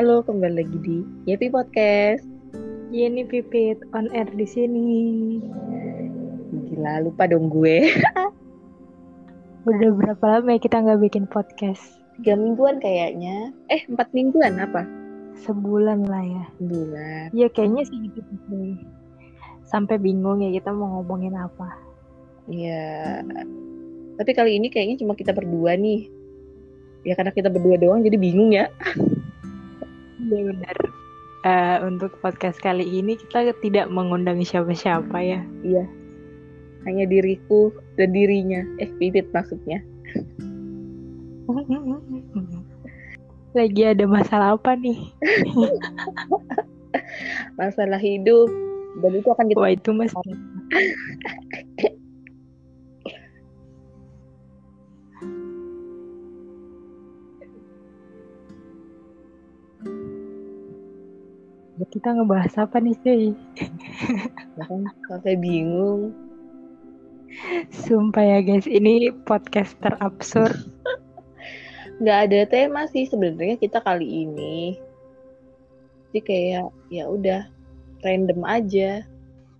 Halo, kembali lagi di Yepi Podcast. Iya nih Pipit on air di sini. Gila, lupa dong gue. Udah berapa lama ya kita nggak bikin podcast? Tiga mingguan kayaknya. Eh, empat mingguan apa? Sebulan lah ya. Bulan. Iya kayaknya sih gitu sih. Sampai bingung ya kita mau ngomongin apa. Iya. Tapi kali ini kayaknya cuma kita berdua nih. Ya karena kita berdua doang jadi bingung ya. Iya benar. Eh, untuk podcast kali ini kita tidak mengundang siapa-siapa ya. Iya. Hanya diriku dan dirinya. Eh, Pipit maksudnya. Lagi ada masalah apa nih? Masalah hidup. Dan itu akan kita Wah itu mas. Kita ngebahas apa nih cuy? sampai bingung. Sumpah ya guys, ini podcast terabsurd. Nggak ada tema sih sebenarnya kita kali ini. Jadi kayak ya udah random aja.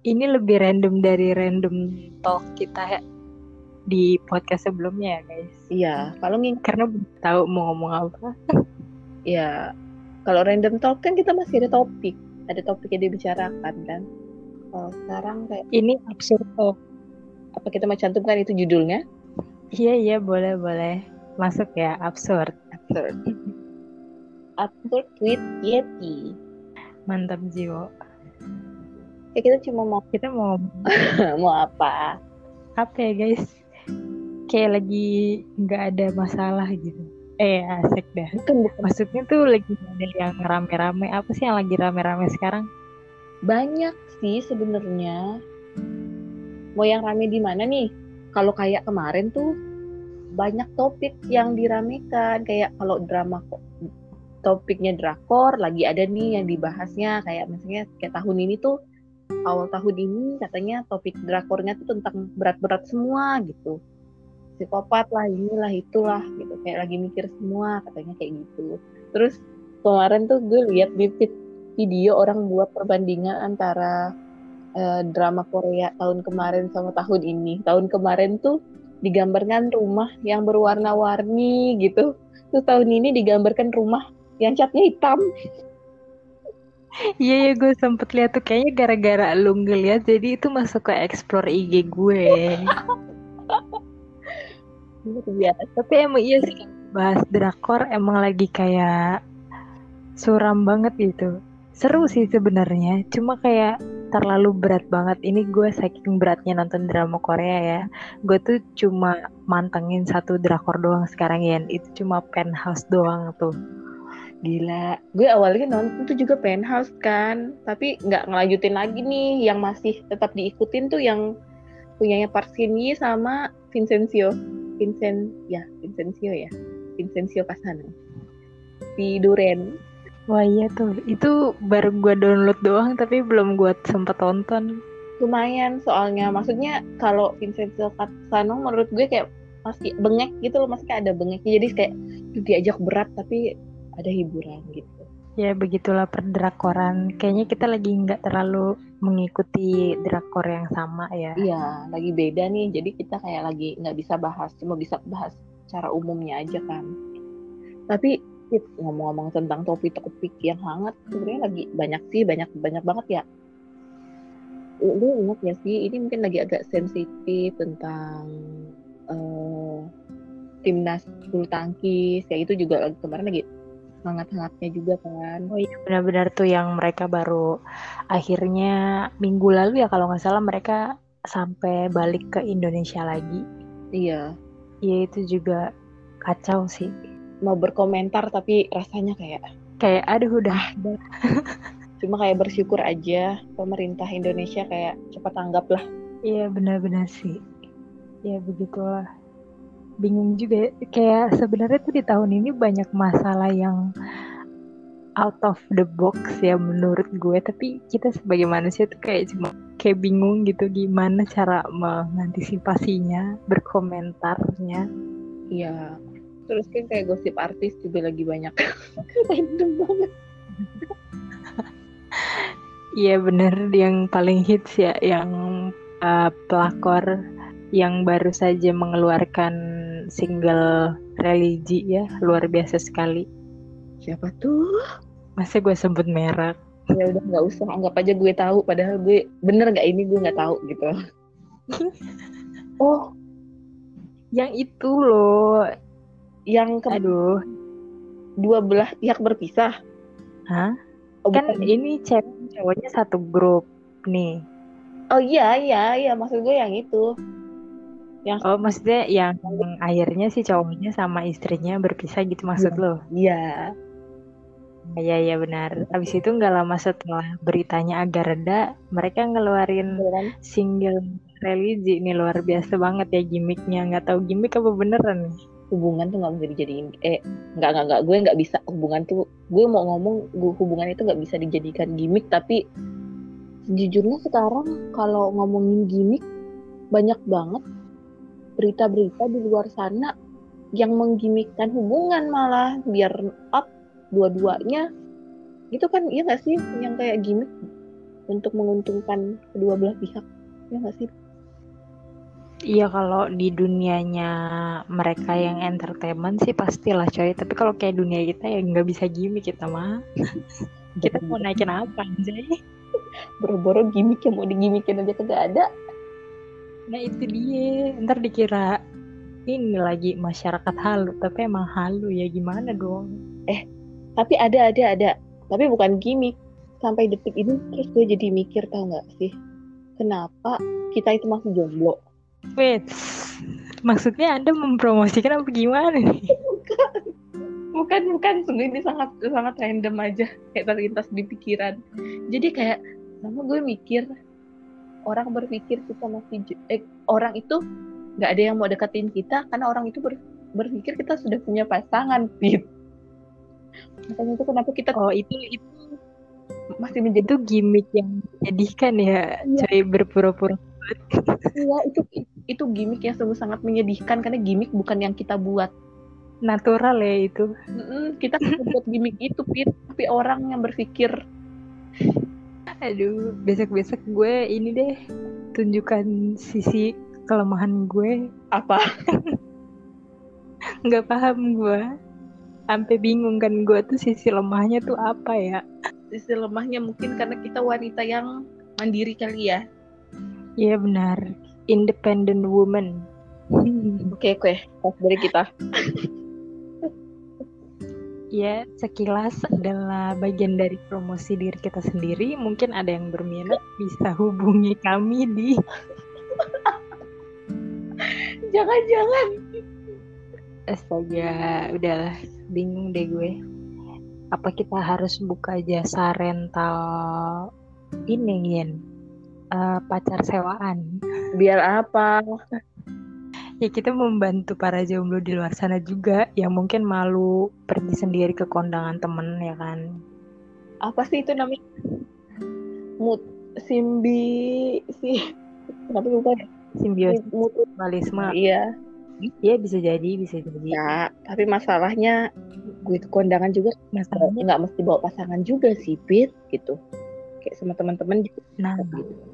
Ini lebih random dari random talk kita di podcast sebelumnya ya guys. Iya, kalau ngin Karena tahu mau ngomong apa. ya kalau random talk kan kita masih ada topik, ada topik yang dibicarakan kan. Kalau sekarang kayak Ini absurd talk. apa kita mau cantumkan itu judulnya? Iya iya boleh boleh. Masuk ya absurd. Absurd. Absurd with Yeti. Mantap jiwa. Ya kita cuma mau Kita mau mau apa? apa ya guys? Kayak lagi nggak ada masalah gitu. Eh asik dah. Bukan bukan Maksudnya tuh lagi ada yang rame-rame. Apa sih yang lagi rame-rame sekarang? banyak sih sebenarnya. Mau yang rame di mana nih? Kalau kayak kemarin tuh banyak topik yang diramekan kayak kalau drama kok topiknya drakor lagi ada nih yang dibahasnya kayak misalnya kayak tahun ini tuh awal tahun ini katanya topik drakornya tuh tentang berat-berat semua gitu psikopat lah inilah itulah gitu. Kayak lagi mikir semua katanya kayak gitu. Terus kemarin tuh gue lihat di video orang buat perbandingan antara eh, drama Korea tahun kemarin sama tahun ini. Tahun kemarin tuh digambarkan rumah yang berwarna-warni gitu. Terus tahun ini digambarkan rumah yang catnya hitam. Iya ya gue sempet lihat tuh. Kayaknya gara-gara lu ngeliat jadi itu masuk ke explore IG gue. biasa Tapi emang iya sih bahas drakor emang lagi kayak suram banget gitu. Seru sih sebenarnya, cuma kayak terlalu berat banget. Ini gue saking beratnya nonton drama Korea ya. Gue tuh cuma mantengin satu drakor doang sekarang ya. Itu cuma penthouse doang tuh. Gila, gue awalnya nonton tuh juga penthouse kan, tapi nggak ngelanjutin lagi nih. Yang masih tetap diikutin tuh yang punyanya Park Shin sama Vincencio, Vincent, ya Vincencio ya, Vincencio Pasano. Si Duren. Wah iya tuh, itu baru gue download doang tapi belum gue sempet tonton. Lumayan soalnya, maksudnya kalau Vincencio Pasano menurut gue kayak masih bengek gitu loh, masih kayak ada bengeknya. Jadi kayak diajak berat tapi ada hiburan gitu. Ya begitulah perdrakoran. Kayaknya kita lagi nggak terlalu mengikuti drakor yang sama ya. Iya, lagi beda nih. Jadi kita kayak lagi nggak bisa bahas, cuma bisa bahas cara umumnya aja kan. Tapi ngomong-ngomong tentang topik-topik yang hangat, sebenarnya lagi banyak sih, banyak banyak banget ya. Lu ingat ya sih, ini mungkin lagi agak sensitif tentang eh, timnas bulu tangkis, ya itu juga kemarin lagi hangat-hangatnya juga kan. Oh iya benar-benar tuh yang mereka baru akhirnya minggu lalu ya kalau nggak salah mereka sampai balik ke Indonesia lagi. Iya, Ya itu juga kacau sih. mau berkomentar tapi rasanya kayak Kayak aduh udah cuma kayak bersyukur aja pemerintah Indonesia kayak cepat tanggap lah Iya benar-benar sih. Ya begitulah. Bingung juga ya. Kayak sebenarnya tuh di tahun ini banyak masalah yang out of the box ya menurut gue. Tapi kita sebagai manusia tuh kayak cuma kayak bingung gitu gimana cara mengantisipasinya, berkomentarnya. iya terus kan kayak gosip artis juga lagi banyak random banget Iya bener yang paling hits ya yang uh, pelakor yang baru saja mengeluarkan single religi ya luar biasa sekali. Siapa tuh? Masa gue sebut merek? Ya udah nggak usah anggap aja gue tahu padahal gue bener nggak ini gue nggak tahu gitu. oh, yang itu loh. Yang ke Aduh. dua belah pihak berpisah. Hah? Oh, kan bukan. ini cewek cowoknya satu grup nih. Oh iya iya iya maksud gue yang itu. Yang Oh maksudnya yang akhirnya sih cowoknya sama istrinya berpisah gitu maksud Iya. lo? iya. Iya iya benar. Abis itu nggak lama setelah beritanya agak reda, mereka ngeluarin Beneran. single religi ini luar biasa banget ya gimmicknya. Nggak tahu gimmick apa beneran nih? hubungan tuh nggak bisa dijadiin eh nggak nggak nggak gue nggak bisa hubungan tuh gue mau ngomong gue hubungan itu nggak bisa dijadikan gimmick tapi sejujurnya sekarang kalau ngomongin gimmick banyak banget berita-berita di luar sana yang menggimikkan hubungan malah biar up dua-duanya gitu kan iya nggak sih yang kayak gimmick untuk menguntungkan kedua belah pihak ya nggak sih Iya kalau di dunianya mereka yang entertainment sih pastilah coy. Tapi kalau kayak dunia kita ya nggak bisa gimmick kita mah. kita mau naikin apa anjay? boro-boro gimmick yang mau digimikin aja kagak ada Nah itu dia. Ntar dikira ini lagi masyarakat halu. Tapi emang halu ya gimana dong? tapi ada ada ada tapi bukan gimmick sampai detik ini terus gue jadi mikir tau nggak sih kenapa kita itu masih jomblo Wait, maksudnya Anda mempromosikan apa gimana nih? bukan bukan ini sangat sangat random aja kayak terlintas di pikiran jadi kayak sama gue mikir orang berpikir kita masih eh, orang itu nggak ada yang mau deketin kita karena orang itu ber- berpikir kita sudah punya pasangan Pit makanya itu kenapa kita Oh itu itu masih menjadi itu gimmick yang menyedihkan ya, Iya. coy berpura-pura. Iya, itu itu gimmick yang sungguh sangat menyedihkan karena gimmick bukan yang kita buat. Natural ya itu. Mm-mm, kita nggak buat gimmick itu, Pit. Tapi orang yang berpikir Aduh, besok-besok gue ini deh tunjukkan sisi kelemahan gue. apa? Nggak paham gue. Sampai bingung kan gue tuh sisi lemahnya tuh apa ya? Sisi lemahnya mungkin karena kita wanita yang mandiri kali ya. Iya benar, independent woman. Oke, oke. Pas dari kita. Ya, sekilas adalah bagian dari promosi diri kita sendiri. Mungkin ada yang berminat bisa hubungi kami di Jangan-jangan. Astaga, udahlah bingung deh gue. Apa kita harus buka jasa rental ini, Yin? Eh, pacar sewaan. Biar apa? Ya kita membantu para jomblo di luar sana juga yang mungkin malu pergi sendiri ke kondangan temen ya kan. Apa sih itu namanya? Mut simbi si kenapa lupa ya? Simbiosis Mutu. mutualisme. Iya. Iya bisa jadi, bisa jadi. Ya, tapi masalahnya gue itu kondangan juga Masalahnya, nggak mesti bawa pasangan juga sih, Pit, gitu. Kayak sama teman-teman juga nah gitu.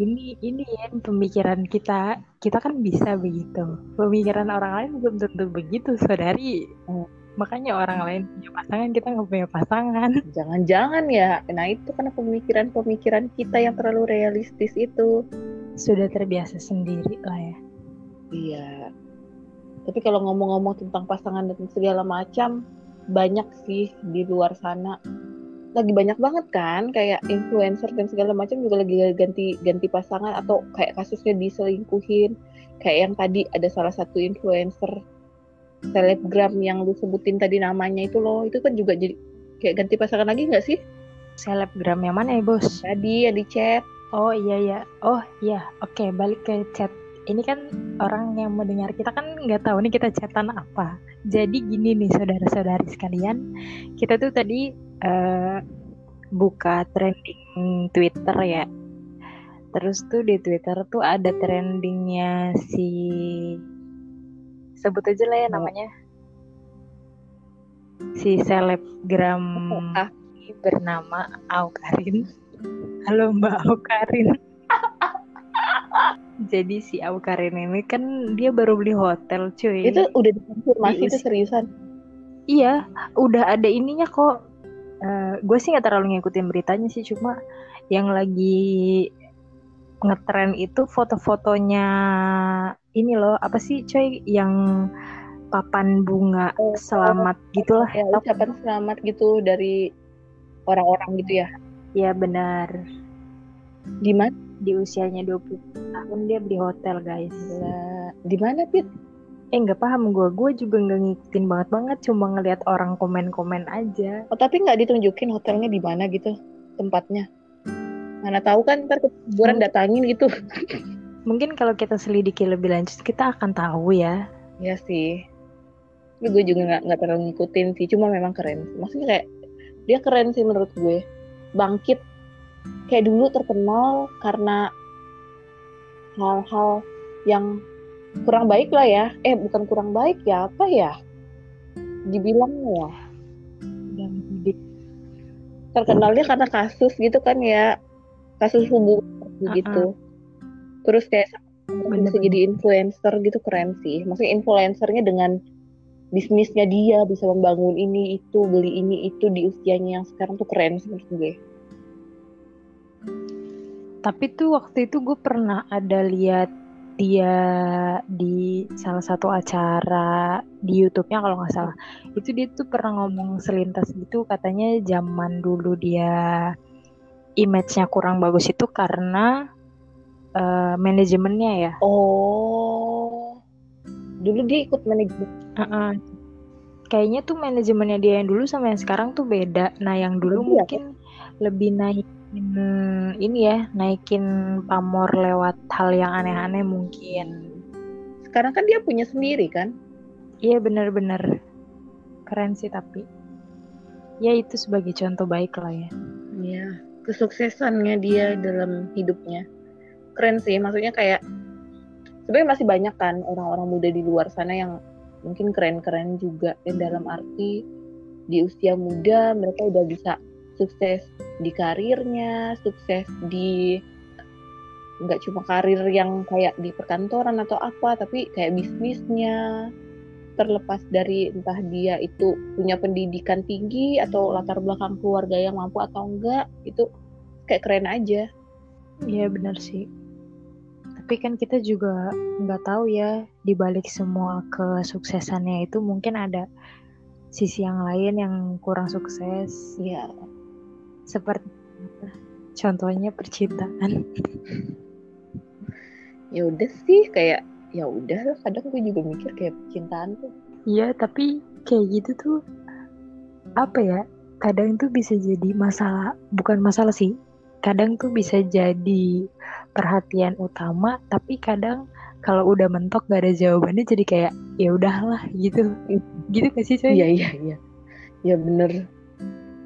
Ini ini ya pemikiran kita kita kan bisa begitu pemikiran orang lain belum tentu begitu saudari Hmm. makanya orang lain punya pasangan kita nggak punya pasangan Jangan-jangan ya, nah itu karena pemikiran-pemikiran kita yang terlalu realistis itu. sudah terbiasa sendiri lah ya Iya. Tapi kalau ngomong-ngomong tentang pasangan dan segala macam, banyak sih di luar sana. Lagi banyak banget kan, kayak influencer dan segala macam juga lagi ganti ganti pasangan atau kayak kasusnya diselingkuhin. Kayak yang tadi ada salah satu influencer selebgram yang lu sebutin tadi namanya itu loh, itu kan juga jadi kayak ganti pasangan lagi nggak sih? selebgram yang mana ya bos Tadi yang di chat. oh iya ya oh iya oke balik ke chat ini kan orang yang mendengar kita kan nggak tahu nih kita chatan apa. Jadi gini nih saudara-saudari sekalian. Kita tuh tadi eh, buka trending Twitter ya. Terus tuh di Twitter tuh ada trendingnya si sebut aja lah ya namanya. Si selebgram Ah. bernama Aukarin. Halo Mbak Aukarin. Jadi si Aukarin ini kan dia baru beli hotel cuy. Itu udah dikonfirmasi Di itu usia- seriusan. Iya, udah ada ininya kok. Eh, gue sih nggak terlalu ngikutin beritanya sih, cuma yang lagi ngetren itu foto-fotonya ini loh, apa sih coy yang papan bunga Oh, selamat gitulah. Ya, ucapan selamat gitu dari orang-orang gitu ya. Ya benar. Di mana? Di usianya 20 tahun dia beli hotel guys. Di mana, Pit? Eh nggak paham gue, gue juga nggak ngikutin banget banget, cuma ngeliat orang komen-komen aja. Oh, tapi nggak ditunjukin hotelnya di mana gitu tempatnya. Mana tahu kan ntar kuburan Hmm. datangin gitu. Mungkin kalau kita selidiki lebih lanjut kita akan tahu ya. Ya sih. Tapi gue juga nggak nggak terlalu ngikutin sih. Cuma memang keren. Maksudnya kayak dia keren sih menurut gue. Bangkit. Kayak dulu terkenal karena hal-hal yang kurang baik lah ya. Eh bukan kurang baik ya apa ya? Dibilangnya ya. Di Terkenalnya karena kasus gitu kan ya. Kasus hubungan gitu. Terus kayak bisa jadi influencer gitu keren sih. Maksudnya influencernya dengan bisnisnya dia bisa membangun ini itu beli ini itu di usianya yang sekarang tuh keren sih menurut gue. Tapi tuh waktu itu gue pernah ada lihat dia di salah satu acara di YouTube-nya kalau nggak salah. Itu dia tuh pernah ngomong selintas gitu katanya zaman dulu dia image-nya kurang bagus itu karena eh, manajemennya ya. Oh, dulu dia ikut manajemen. Heeh. Kayaknya tuh manajemennya dia yang dulu sama yang sekarang tuh beda. Nah, yang dulu Iya, mungkin lebih naikin ini ya, naikin pamor lewat hal yang aneh-aneh mungkin. Sekarang kan dia punya sendiri kan. Iya bener-bener keren sih tapi ya itu sebagai contoh baik lah ya. Iya, kesuksesannya dia dalam hidupnya keren sih. Maksudnya kayak sebenarnya masih banyak kan orang-orang muda di luar sana yang mungkin keren-keren juga dan dalam arti di usia muda mereka udah bisa sukses di karirnya, sukses di nggak cuma karir yang kayak di perkantoran atau apa, tapi kayak bisnisnya terlepas dari entah dia itu punya pendidikan tinggi atau latar belakang keluarga yang mampu atau enggak itu kayak keren aja. Iya bener sih. Tapi kan kita juga nggak tahu ya di balik semua kesuksesannya itu mungkin ada sisi yang lain yang kurang sukses. Iya. Seperti contohnya percintaan. Ya udah sih kayak ya udah kadang gue juga mikir kayak percintaan tuh Iya, tapi kayak gitu tuh apa ya? Kadang tuh bisa jadi masalah, bukan masalah sih. Kadang tuh bisa jadi perhatian utama, tapi kadang kalau udah mentok gak ada jawabannya jadi kayak ya udahlah gitu. Gitu gak sih coy? iya iya iya ya bener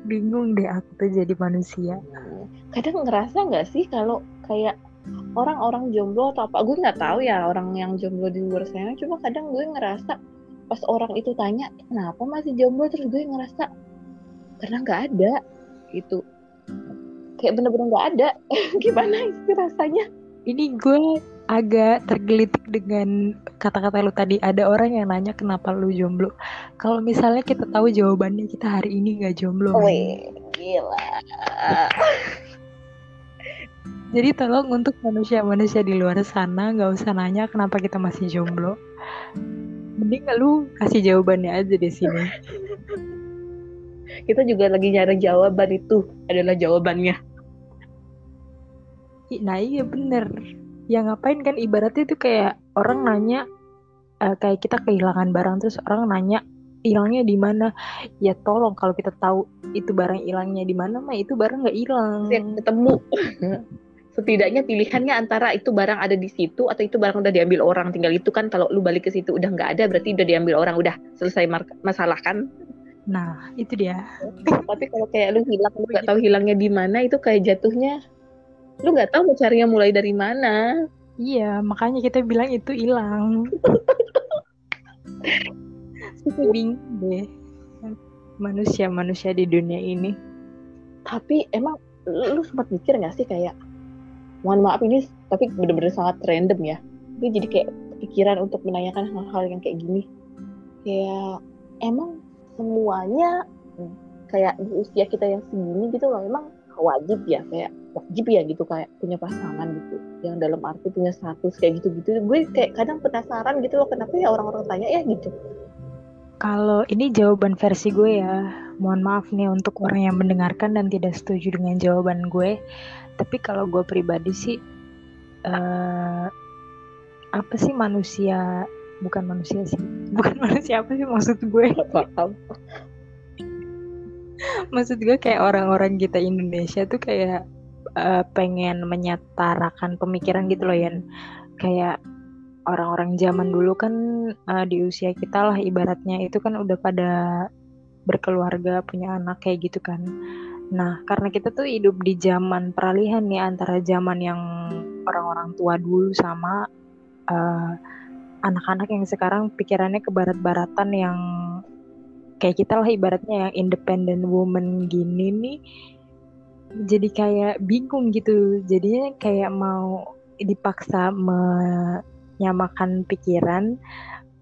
Bingung deh aku tuh jadi manusia. kadang ngerasa nggak sih kalau kayak orang-orang jomblo atau apa? Gue nggak tahu ya orang yang jomblo di luar sana cuma kadang gue ngerasa pas orang itu tanya kenapa masih jomblo? Terus gue ngerasa karena nggak ada gitu. Kayak bener-bener nggak ada. Gimana sih rasanya? Ini gue agak tergelitik dengan kata-kata lu tadi. Ada orang yang nanya kenapa lu jomblo. Kalau misalnya kita tahu jawabannya kita hari ini gak jomblo. Wih, gila Jadi tolong untuk manusia-manusia di luar sana nggak usah nanya kenapa kita masih jomblo. Mending lu kasih jawabannya aja di sini. kita juga lagi nyari jawaban itu adalah jawabannya Nah iya bener. Ya ngapain kan ibaratnya itu kayak orang nanya eh, kayak kita kehilangan barang terus orang nanya hilangnya di mana? Ya tolong kalau kita tahu itu barang hilangnya di mana mah itu barang nggak hilang. Yang ketemu setidaknya pilihannya antara itu barang ada di situ atau itu barang udah diambil orang tinggal itu kan kalau lu balik ke situ udah nggak ada berarti udah diambil orang udah selesai masalah kan Nah itu dia. tapi kalau kayak lu hilang lu nggak tahu hilangnya di mana itu kayak jatuhnya lu nggak tahu mau carinya mulai dari mana Iya makanya kita bilang itu hilang. Bingung deh manusia-manusia di dunia ini. tapi emang lu, lu sempat mikir gak sih kayak mohon maaf ini tapi bener-bener sangat random ya gue jadi kayak pikiran untuk menanyakan hal-hal yang kayak gini kayak emang semuanya kayak di usia kita yang segini gitu loh emang wajib ya kayak wajib ya gitu kayak punya pasangan gitu yang dalam arti punya status kayak gitu-gitu. Gue kayak kadang penasaran gitu loh kenapa ya orang-orang tanya ya gitu. Kalau ini jawaban versi gue ya mohon maaf nih untuk orang yang mendengarkan dan tidak setuju dengan jawaban gue. Tapi kalau gue pribadi sih uh, apa sih manusia bukan manusia sih bukan manusia apa sih maksud gue maksud gue kayak orang-orang kita Indonesia tuh kayak uh, pengen menyetarakan pemikiran gitu loh ya kayak orang-orang zaman dulu kan uh, di usia kita lah ibaratnya itu kan udah pada berkeluarga punya anak kayak gitu kan. Nah karena kita tuh hidup di zaman peralihan nih antara zaman yang orang-orang tua dulu sama uh, anak-anak yang sekarang pikirannya ke barat-baratan yang kayak kita lah ibaratnya yang independent woman gini nih jadi kayak bingung gitu. Jadinya kayak mau dipaksa menyamakan pikiran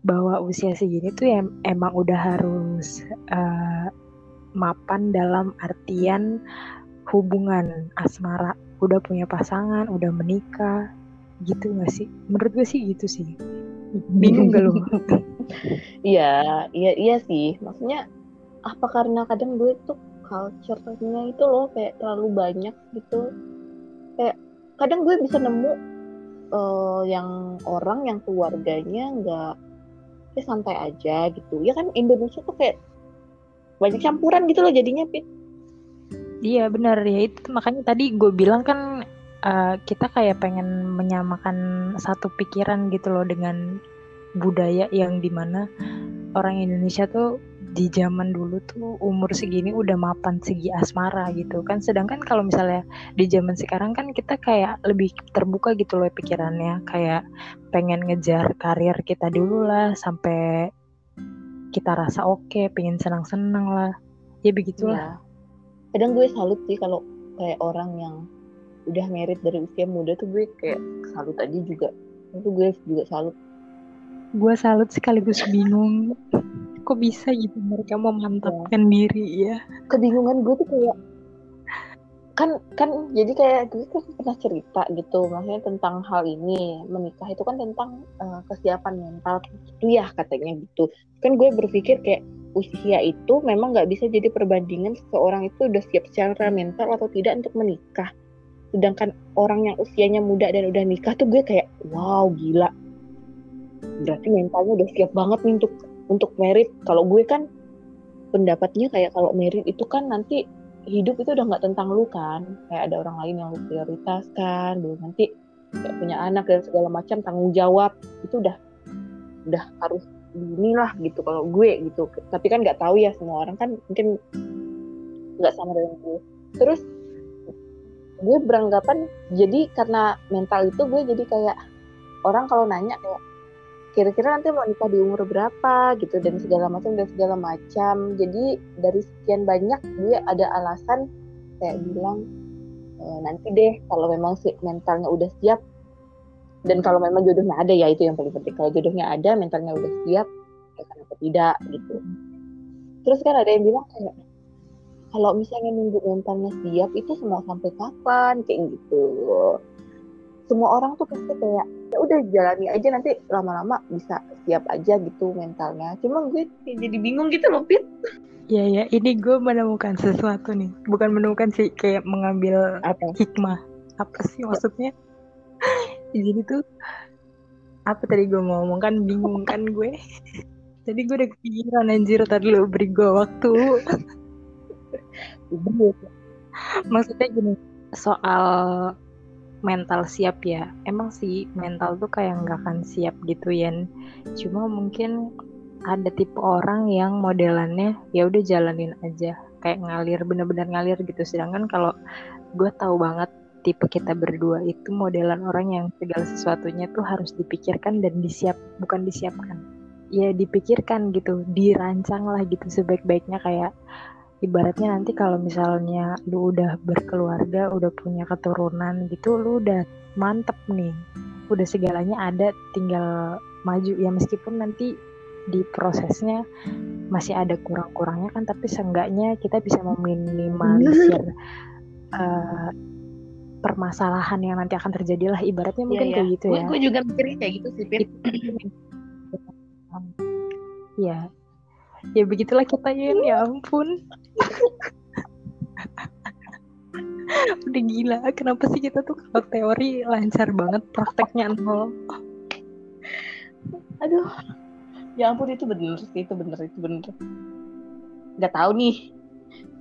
bahwa usia segini tuh em emang udah harus uh, mapan dalam artian hubungan asmara. Udah punya pasangan udah menikah gitu gak sih? Menurut gue sih gitu sih bingung gak lo iya iya iya sih. Maksudnya apa karena kadang gue tuh culture-nya itu loh kayak terlalu banyak gitu. Kayak kadang gue bisa nemu uh, yang orang yang keluarganya nggak ya santai aja gitu. Ya kan Indonesia tuh kayak banyak campuran gitu loh jadinya Pit iya benar. Ya itu makanya tadi gue bilang kan uh, kita kayak pengen menyamakan satu pikiran gitu loh dengan budaya yang di mana orang Indonesia tuh di zaman dulu tuh umur segini udah mapan segi asmara gitu kan. Sedangkan kalau misalnya di zaman sekarang kan kita kayak lebih terbuka gitu loh pikirannya. Kayak pengen ngejar karir kita dulu lah sampai kita rasa oke okay, pengen senang-senang lah. Ya begitulah. Ya. kadang gue salut sih kalau kayak orang yang udah merit dari usia muda tuh gue kayak salut aja juga. Itu gue juga salut. Gue salut sekaligus bingung. Kok bisa gitu mereka memantapkan ya. diri ya kebingungan gue tuh kayak kan kan jadi kayak gue kan pernah cerita gitu maksudnya tentang hal ini. Menikah itu kan tentang uh, kesiapan mental itu ya katanya gitu. Kan gue berpikir kayak usia itu memang nggak bisa jadi perbandingan seseorang itu udah siap secara mental atau tidak untuk menikah sedangkan orang yang usianya muda dan udah nikah tuh gue kayak wow gila. Berarti mentalnya udah siap banget nih untuk untuk merit. Kalau gue kan pendapatnya kayak kalau merit itu kan nanti hidup itu udah nggak tentang lu kan. Kayak ada orang lain yang lu prioritaskan belum nanti kayak punya anak dan segala macam tanggung jawab. Itu udah udah harus inilah gitu kalau gue gitu. Tapi kan nggak tahu ya semua orang kan mungkin nggak sama dengan gue. Terus gue beranggapan jadi karena mental itu gue jadi kayak orang kalau nanya kayak kira-kira nanti mau nikah di umur berapa? gitu dan segala macam dan segala macam. Jadi dari sekian banyak gue ada alasan kayak bilang e, nanti deh kalau memang si mentalnya udah siap. Dan kalau memang jodohnya ada ya itu yang paling penting. Kalau jodohnya ada mentalnya udah siap ya kenapa tidak gitu. Terus kan ada yang bilang kayak kalau misalnya nunggu mentalnya siap itu semua sampai kapan kayak gitu semua orang tuh pasti kayak ya udah jalani aja nanti lama-lama bisa siap aja gitu mentalnya cuma gue jadi bingung gitu loh Pit Ya ya, ini gue menemukan sesuatu nih. Bukan menemukan sih, kayak mengambil apa? hikmah. Apa sih maksudnya? Jadi tuh apa tadi gue mau ngomong kan bingung kan gue. Jadi gue udah kepikiran anjir tadi lo beri gue waktu. Maksudnya gini, soal mental siap ya. Emang sih mental tuh kayak nggak akan siap gitu ya. Cuma mungkin ada tipe orang yang modelannya ya udah jalanin aja kayak ngalir bener-bener ngalir gitu sedangkan kalau gue tahu banget tipe kita berdua itu modelan orang yang segala sesuatunya tuh harus dipikirkan dan disiap bukan disiapkan ya dipikirkan gitu dirancang lah gitu sebaik-baiknya kayak ibaratnya nanti kalau misalnya lu udah berkeluarga udah punya keturunan gitu lu udah mantep nih. Udah segalanya ada tinggal maju. Ya meskipun nanti di prosesnya masih ada kurang-kurangnya kan tapi seenggaknya kita bisa meminimalisir uh, permasalahan yang nanti akan terjadi lah. Ibaratnya mungkin ya, kayak gitu ya. Gue juga mikirnya kayak gitu sih, Pit. ya, ya begitulah kita ya, ya ampun. Udah gila, kenapa sih kita tuh kalau teori lancar banget, prakteknya nol. Aduh, ya ampun itu bener itu bener itu bener. Nggak tahu nih.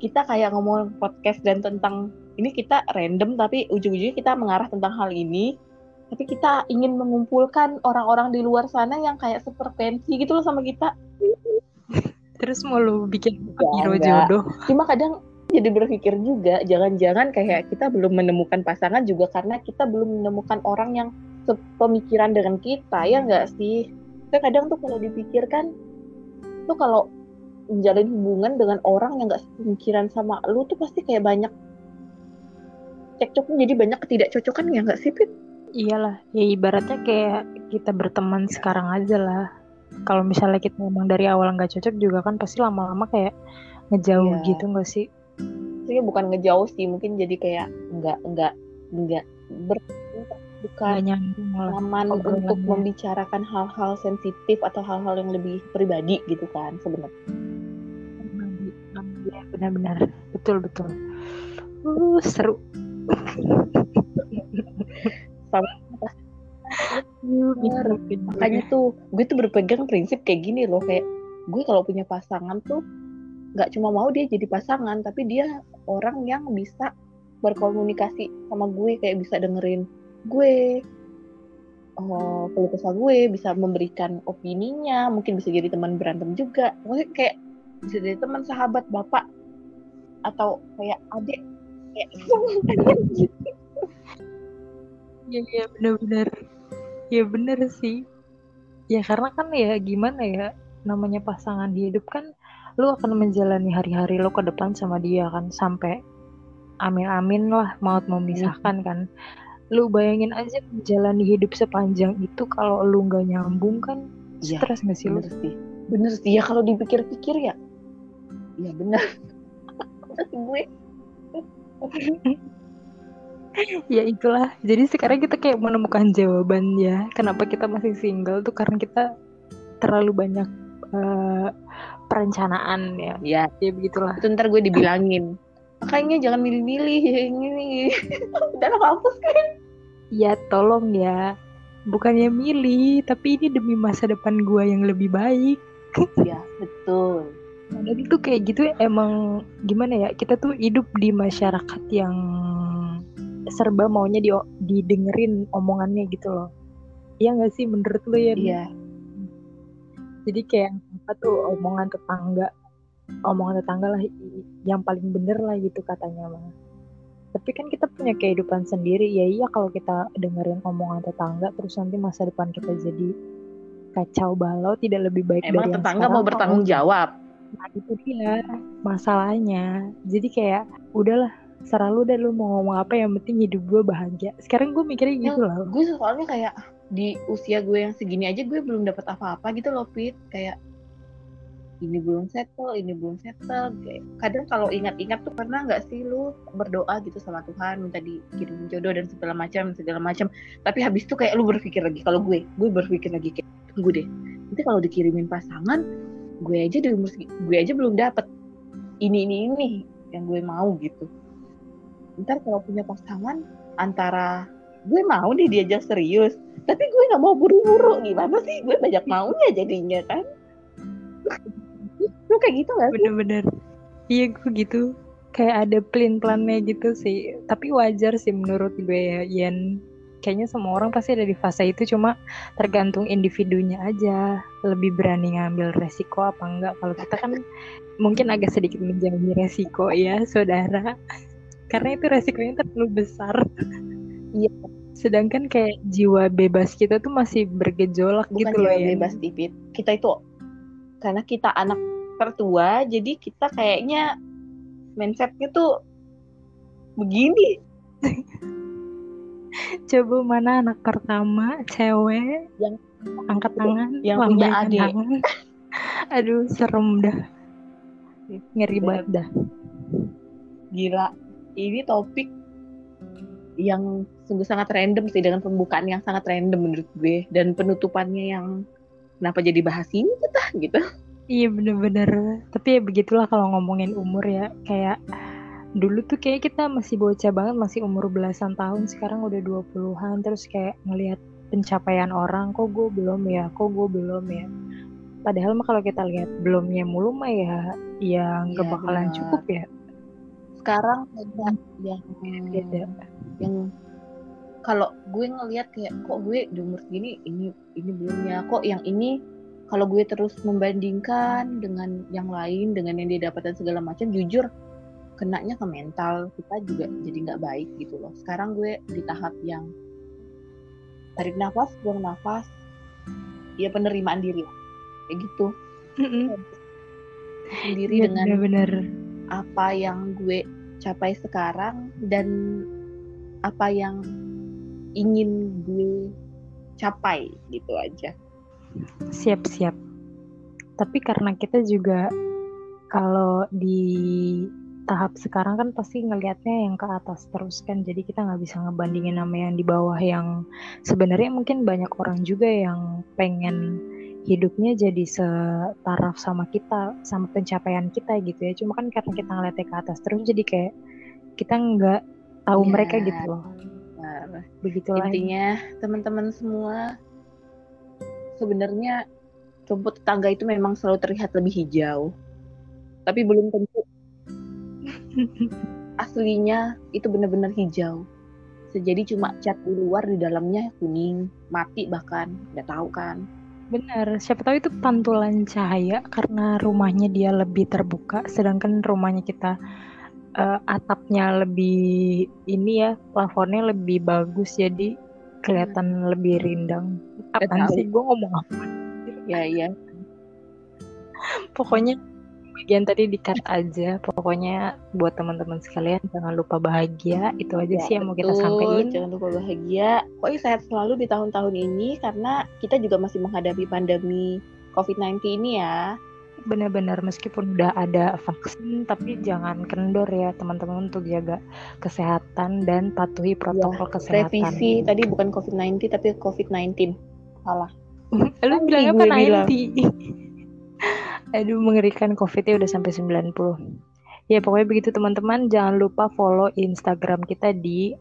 Kita kayak ngomong podcast dan tentang ini kita random tapi ujung-ujungnya kita mengarah tentang hal ini. Tapi kita ingin mengumpulkan orang-orang di luar sana yang kayak sepertensi gitu loh sama kita terus mau lu bikin hero jodoh cuma kadang jadi berpikir juga jangan-jangan kayak kita belum menemukan pasangan juga karena kita belum menemukan orang yang sepemikiran dengan kita ya enggak sih kayak kadang tuh kalau dipikirkan tuh kalau menjalin hubungan dengan orang yang gak pemikiran sama lu tuh pasti kayak banyak cekcoknya jadi banyak ketidakcocokan ya nggak sih Pit? Iyalah, ya ibaratnya kayak kita berteman sekarang aja lah. Kalau misalnya kita memang dari awal nggak cocok juga kan pasti lama-lama kayak ngejauh yeah. gitu nggak sih? Sebenarnya bukan ngejauh sih, mungkin jadi kayak nggak nggak nggak ber bukan nyaman untuk membicarakan hal-hal sensitif atau hal-hal yang lebih pribadi gitu kan sebenarnya. Ya, benar-benar betul betul. Uh, seru. Sama makanya tuh gue tuh berpegang prinsip kayak gini loh kayak gue kalau punya pasangan tuh nggak cuma mau dia jadi pasangan tapi dia orang yang bisa berkomunikasi sama gue kayak bisa dengerin gue uh, kesah gue bisa memberikan opininya mungkin bisa jadi teman berantem juga. Mungkin kayak bisa jadi teman sahabat bapak atau kayak adik kayak gitu. Iya iya benar-benar ya benar sih ya karena kan ya gimana ya namanya pasangan hidup kan lu akan menjalani hari-hari lo ke depan sama dia kan sampai amin-amin lah maut memisahkan kan lu bayangin aja menjalani hidup sepanjang itu kalau lu nggak nyambung kan ya, stres nggak sih lu? sih. Bener sih ya kalau dipikir-pikir ya. Ya bener. gue. ya itulah. Jadi sekarang kita kayak menemukan jawaban ya. Kenapa kita masih single tuh karena kita terlalu banyak uh, perencanaan ya. Ya, ya begitulah. Itu ntar gue dibilangin makanya jangan milih-milih yang ini dalam kampus kan ya tolong ya bukannya milih tapi ini demi masa depan gua yang lebih baik ya betul dan itu kayak gitu emang gimana ya kita tuh hidup di masyarakat yang serba maunya di didengerin omongannya gitu loh. Iya gak sih menurut lo ya iya. Jadi kayak apa tuh omongan tetangga omongan tetangga lah yang paling bener lah gitu katanya mah. Tapi kan kita punya kehidupan sendiri ya iya kalau kita dengerin omongan tetangga terus nanti masa depan kita jadi kacau balau tidak lebih baik Emang dari tetangga mau bertanggung jawab. Nah itu dia masalahnya. Jadi kayak udahlah serah lu deh lu mau ngomong apa yang penting hidup gue bahagia sekarang gue mikirnya ya, gitu loh gue soalnya kayak di usia gue yang segini aja gue belum dapat apa-apa gitu loh Pit kayak ini belum settle, ini belum settle. Kayak, kadang kalau ingat-ingat tuh pernah nggak sih lu berdoa gitu sama Tuhan minta dikirim jodoh dan segala macam segala macam. Tapi habis itu kayak lu berpikir lagi kalau gue, gue berpikir lagi kayak tunggu deh. Nanti kalau dikirimin pasangan, gue aja di umur gue aja belum dapet ini ini ini yang gue mau gitu. Ntar kalau punya pasangan antara gue mau nih diajak serius, tapi gue nggak mau buru-buru gimana sih? Gue banyak maunya jadinya kan lu kayak gitu gak? Bener-bener. Iya gue gitu. Kayak ada plan-plannya gitu sih. Tapi wajar sih menurut gue ya, Yen. Kayaknya semua orang pasti ada di fase itu, cuma tergantung individunya aja. Lebih berani ngambil resiko apa enggak. Kalau kita kan mungkin agak sedikit menjauhi resiko ya, saudara. Karena itu resikonya terlalu besar. Iya. Sedangkan kayak jiwa bebas kita tuh masih bergejolak Bukan gitu loh ya. bebas, Dipit. Kita itu karena kita anak tertua jadi kita kayaknya mindsetnya tuh begini Coba mana anak pertama cewek yang angkat tangan, yang punya adik. tangan. Aduh, serem dah. Ngeri banget dah. gila ini topik yang sungguh sangat random sih dengan pembukaan yang sangat random menurut gue dan penutupannya yang kenapa jadi bahas ini kita gitu Iya bener-bener. Tapi ya begitulah kalau ngomongin umur ya. Kayak dulu tuh kayak kita masih bocah banget, masih umur belasan tahun. Sekarang udah 20-an. Terus kayak ngelihat pencapaian orang. Kok gue belum ya? Kok gue belum ya? Padahal mah kalau kita lihat belumnya mulu mah ya, ya nggak Iya, bakalan benar. cukup ya. Sekarang kayak yang Beda. yang kalau gue ngelihat kayak kok gue di umur segini ini ini belum ya? Kok yang ini kalau gue terus membandingkan dengan yang lain dengan yang dia dapatkan segala macam jujur kenanya ke mental kita juga jadi nggak baik gitu loh. Sekarang gue di tahap yang tarik nafas buang nafas ya penerimaan diri kayak gitu. Sendiri Iya dengan bener-bener. Apa yang gue capai sekarang dan apa yang ingin gue capai gitu aja. Siap-siap. Tapi karena kita juga kalau di tahap sekarang kan pasti ngelihatnya yang ke atas terus kan jadi kita nggak bisa ngebandingin sama yang di bawah yang sebenarnya mungkin banyak orang juga yang pengen hidupnya jadi setaraf sama kita sama pencapaian kita gitu ya cuma kan karena kita ngeliatnya ke atas terus jadi kayak kita nggak tahu Iya. mereka gitu loh Nah, begitulah intinya teman-teman semua sebenarnya rumput tetangga itu memang selalu terlihat lebih hijau. Tapi belum tentu aslinya itu benar-benar hijau. Jadi cuma cat di luar di dalamnya kuning, mati bahkan, nggak tahu kan. Benar, siapa tahu itu pantulan cahaya karena rumahnya dia lebih terbuka, sedangkan rumahnya kita eh, atapnya lebih ini ya, plafonnya lebih bagus jadi kelihatan lebih rindang. Tahu. sih gue ngomong apa? Ya iya. Pokoknya bagian tadi di-cut aja. Pokoknya buat teman-teman sekalian jangan lupa bahagia. Itu aja Ya, sih yang mau kita sampaikan. Jangan lupa bahagia. Pokoknya sehat selalu di tahun-tahun ini karena kita juga masih menghadapi pandemi COVID-19 ini ya. Benar-benar meskipun udah ada vaksin tapi jangan kendor ya teman-teman untuk jaga kesehatan dan patuhi protokol kesehatan. Revisi tadi bukan COVID-19 tapi COVID-19. Salah. Lu Nanti bilang apa gue bilang. 90? Aduh mengerikan COVID-nya udah sampai 90. Ya pokoknya begitu teman-teman. Jangan lupa follow Instagram kita di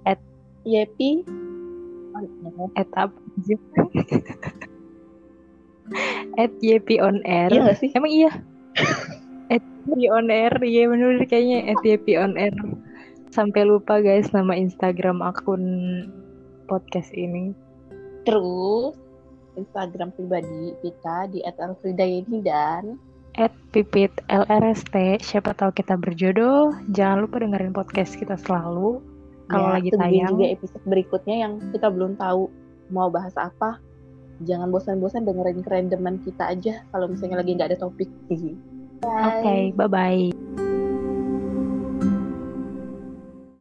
Yepi. @up at YP on air. Iya sih? Emang iya? at YP on air. Iya bener kayaknya at YP on air. Sampai lupa guys nama Instagram akun podcast ini. Terus Instagram pribadi kita di @alfridayeni dan At pipit LRST. Siapa tahu kita berjodoh. Jangan lupa dengerin podcast kita selalu. Kalau ya, lagi tayang. juga episode berikutnya yang kita belum tahu mau bahas apa. Jangan bosan-bosan dengerin kerandoman kita aja kalau misalnya lagi nggak ada topik. Oke, bye-bye.